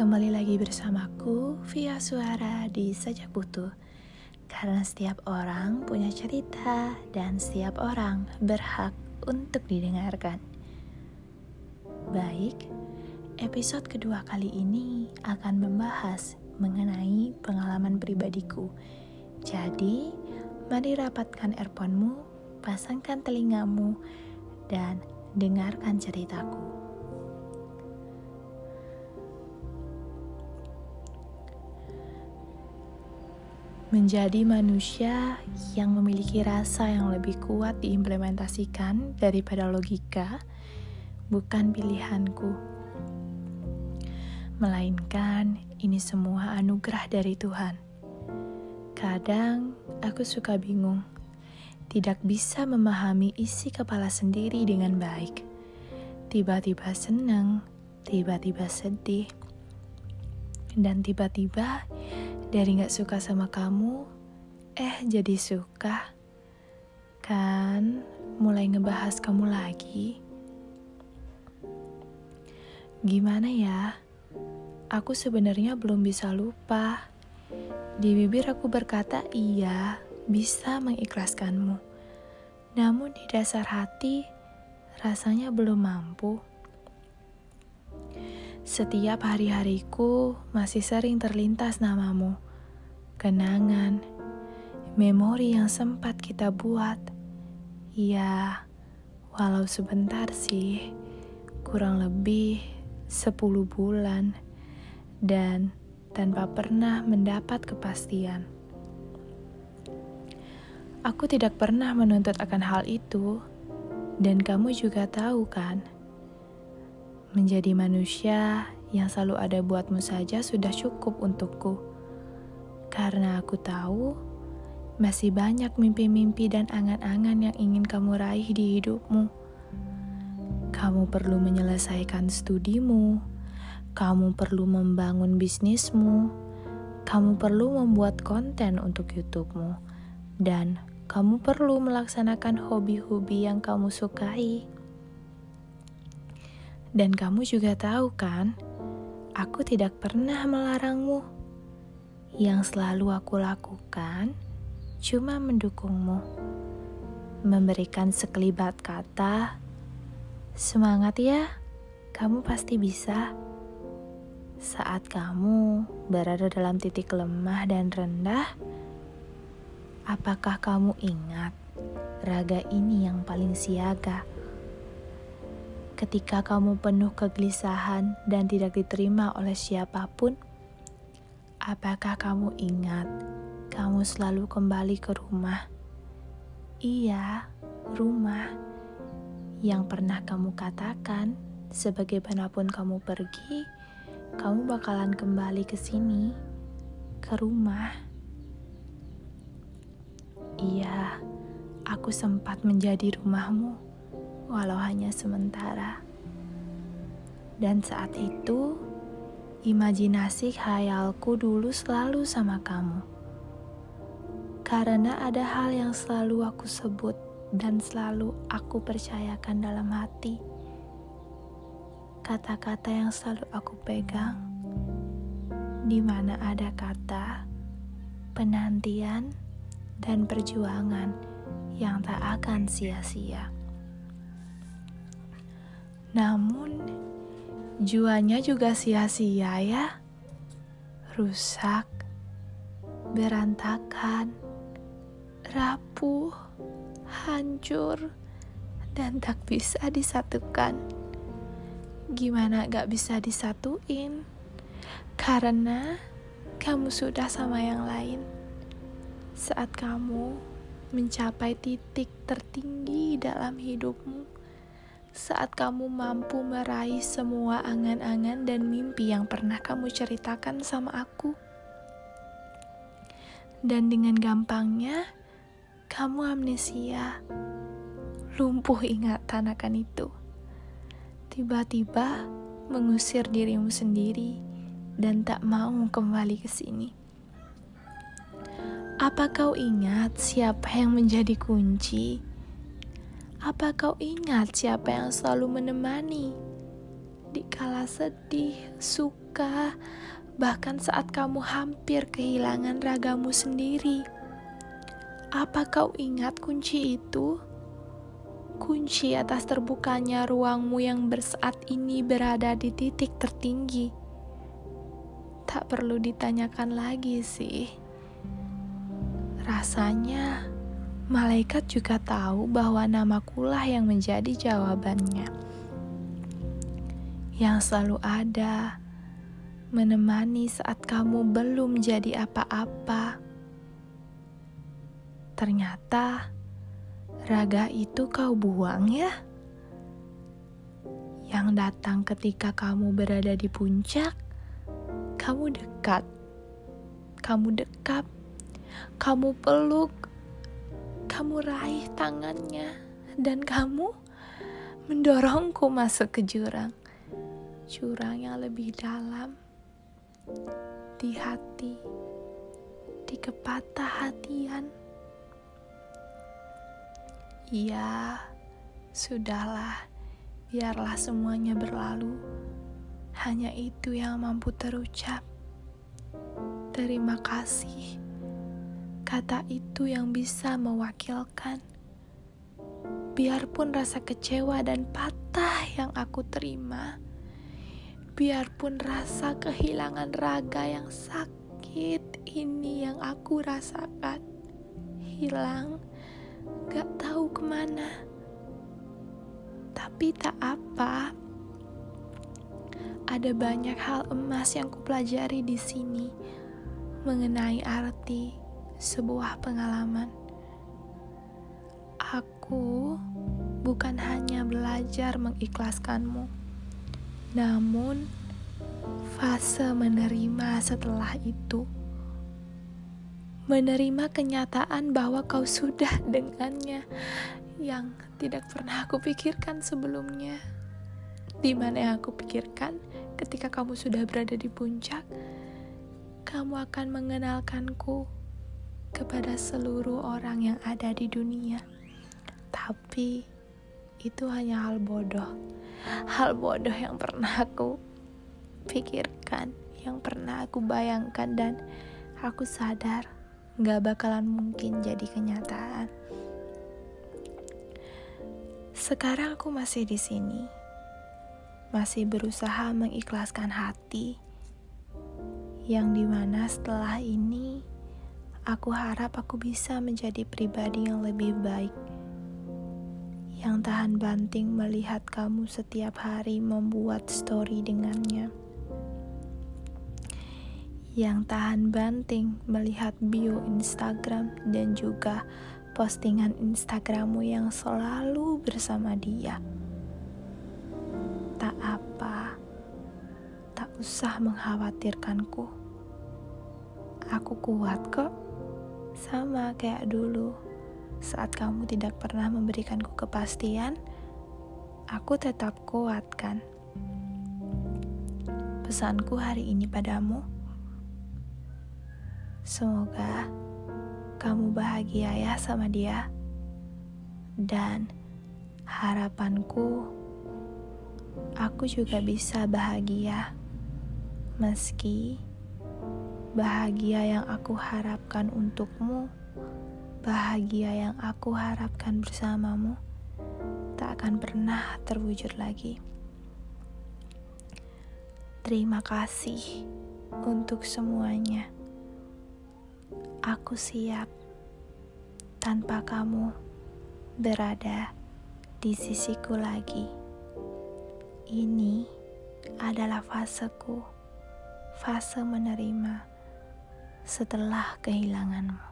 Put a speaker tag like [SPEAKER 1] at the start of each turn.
[SPEAKER 1] Kembali lagi bersamaku via suara di Sajak Butuh. Karena setiap orang punya cerita dan setiap orang berhak untuk didengarkan. Baik, episode kedua kali ini akan membahas mengenai pengalaman pribadiku. Jadi, mari rapatkan earphone-mu, pasangkan telingamu, dan dengarkan ceritaku menjadi manusia yang memiliki rasa yang lebih kuat diimplementasikan daripada logika bukan pilihanku, melainkan ini semua anugerah dari Tuhan. Kadang aku suka bingung, tidak bisa memahami isi kepala sendiri dengan baik. Tiba-tiba senang, tiba-tiba sedih, dan tiba-tiba dari gak suka sama kamu, eh jadi suka. Kan mulai ngebahas kamu lagi. Gimana ya? Aku sebenarnya belum bisa lupa. Di bibir aku berkata iya, bisa mengikhlaskanmu. Namun di dasar hati, rasanya belum mampu. Setiap hari-hariku masih sering terlintas namamu, kenangan, memori yang sempat kita buat. Ya, walau sebentar sih, kurang lebih 10 bulan, dan tanpa pernah mendapat kepastian. Aku tidak pernah menuntut akan hal itu, dan kamu juga tahu kan? Menjadi manusia yang selalu ada buatmu saja sudah cukup untukku. Karena aku tahu masih banyak mimpi-mimpi dan angan-angan yang ingin kamu raih di hidupmu. Kamu perlu menyelesaikan studimu, kamu perlu membangun bisnismu, kamu perlu membuat konten untuk YouTubemu, dan kamu perlu melaksanakan hobi-hobi yang kamu sukai. Dan kamu juga tahu kan, aku tidak pernah melarangmu. Yang selalu aku lakukan cuma mendukungmu. Memberikan sekelibat kata, semangat ya, kamu pasti bisa. Saat kamu berada dalam titik lemah dan rendah, apakah kamu ingat raga ini yang paling siaga? Ketika kamu penuh kegelisahan dan tidak diterima oleh siapa pun? Apakah kamu ingat kamu selalu kembali ke rumah? Iya, rumah yang pernah kamu katakan sebagaimanapun kamu pergi, kamu bakalan kembali ke sini, ke rumah. Iya, aku sempat menjadi rumahmu walau hanya sementara. Dan saat itu, imajinasi khayalku dulu selalu sama kamu. Karena ada hal yang selalu aku sebut dan selalu aku percayakan dalam hati. Kata-kata yang selalu aku pegang, di mana ada kata penantian dan perjuangan yang tak akan sia-sia. Namun, juanya juga sia-sia ya. Rusak, berantakan, rapuh, hancur, dan tak bisa disatukan. Gimana gak bisa disatuin? Karena kamu sudah sama yang lain. Saat kamu mencapai titik tertinggi dalam hidupmu, saat kamu mampu meraih semua angan-angan dan mimpi yang pernah kamu ceritakan sama aku. Dan dengan gampangnya, kamu amnesia, lumpuh ingatan akan itu. Tiba-tiba mengusir dirimu sendiri dan tak mau kembali ke sini. Apa kau ingat siapa yang menjadi kunci? Apa kau ingat siapa yang selalu menemani? Di kala sedih, suka, bahkan saat kamu hampir kehilangan ragamu sendiri. Apa kau ingat kunci itu? Kunci atas terbukanya ruangmu yang bersaat ini berada di titik tertinggi. Tak perlu ditanyakan lagi sih. Rasanya malaikat juga tahu bahwa namakulah yang menjadi jawabannya. Yang selalu ada menemani saat kamu belum jadi apa-apa. Ternyata raga itu kau buang ya. Yang datang ketika kamu berada di puncak, kamu dekat, kamu dekap, kamu peluk, kamu raih tangannya, dan kamu mendorongku masuk ke jurang, jurang yang lebih dalam di hati, di kepatah hatian. Ya, sudahlah, biarlah semuanya berlalu. Hanya itu yang mampu terucap. Terima kasih. Kata itu yang bisa mewakilkan. Biarpun rasa kecewa dan patah yang aku terima, Biarpun rasa kehilangan raga yang sakit ini yang aku rasakan hilang, gak tahu ke mana. Tapi tak apa, ada banyak hal emas yang kupelajari di sini mengenai arti sebuah pengalaman. Aku bukan hanya belajar mengikhlaskanmu namun, fase menerima setelah itu menerima kenyataan bahwa kau sudah dengannya yang tidak pernah aku pikirkan sebelumnya. Di mana yang aku pikirkan ketika kamu sudah berada di puncak, kamu akan mengenalkanku kepada seluruh orang yang ada di dunia. Tapi itu hanya hal bodoh hal bodoh yang pernah aku pikirkan, yang pernah aku bayangkan dan aku sadar gak bakalan mungkin jadi kenyataan. Sekarang aku masih di sini, masih berusaha mengikhlaskan hati, yang di mana setelah ini aku harap aku bisa menjadi pribadi yang lebih baik yang tahan banting melihat kamu setiap hari membuat story dengannya. Yang tahan banting melihat bio Instagram dan juga postingan Instagrammu yang selalu bersama dia. Tak apa, tak usah mengkhawatirkanku. Aku kuat kok, sama kayak dulu saat kamu tidak pernah memberikanku kepastian, aku tetap kuatkan. Pesanku hari ini padamu, semoga kamu bahagia ya sama dia. Dan harapanku, aku juga bisa bahagia meski bahagia yang aku harapkan untukmu bahagia yang aku harapkan bersamamu tak akan pernah terwujud lagi. Terima kasih untuk semuanya. Aku siap tanpa kamu berada di sisiku lagi. Ini adalah faseku, fase menerima setelah kehilanganmu.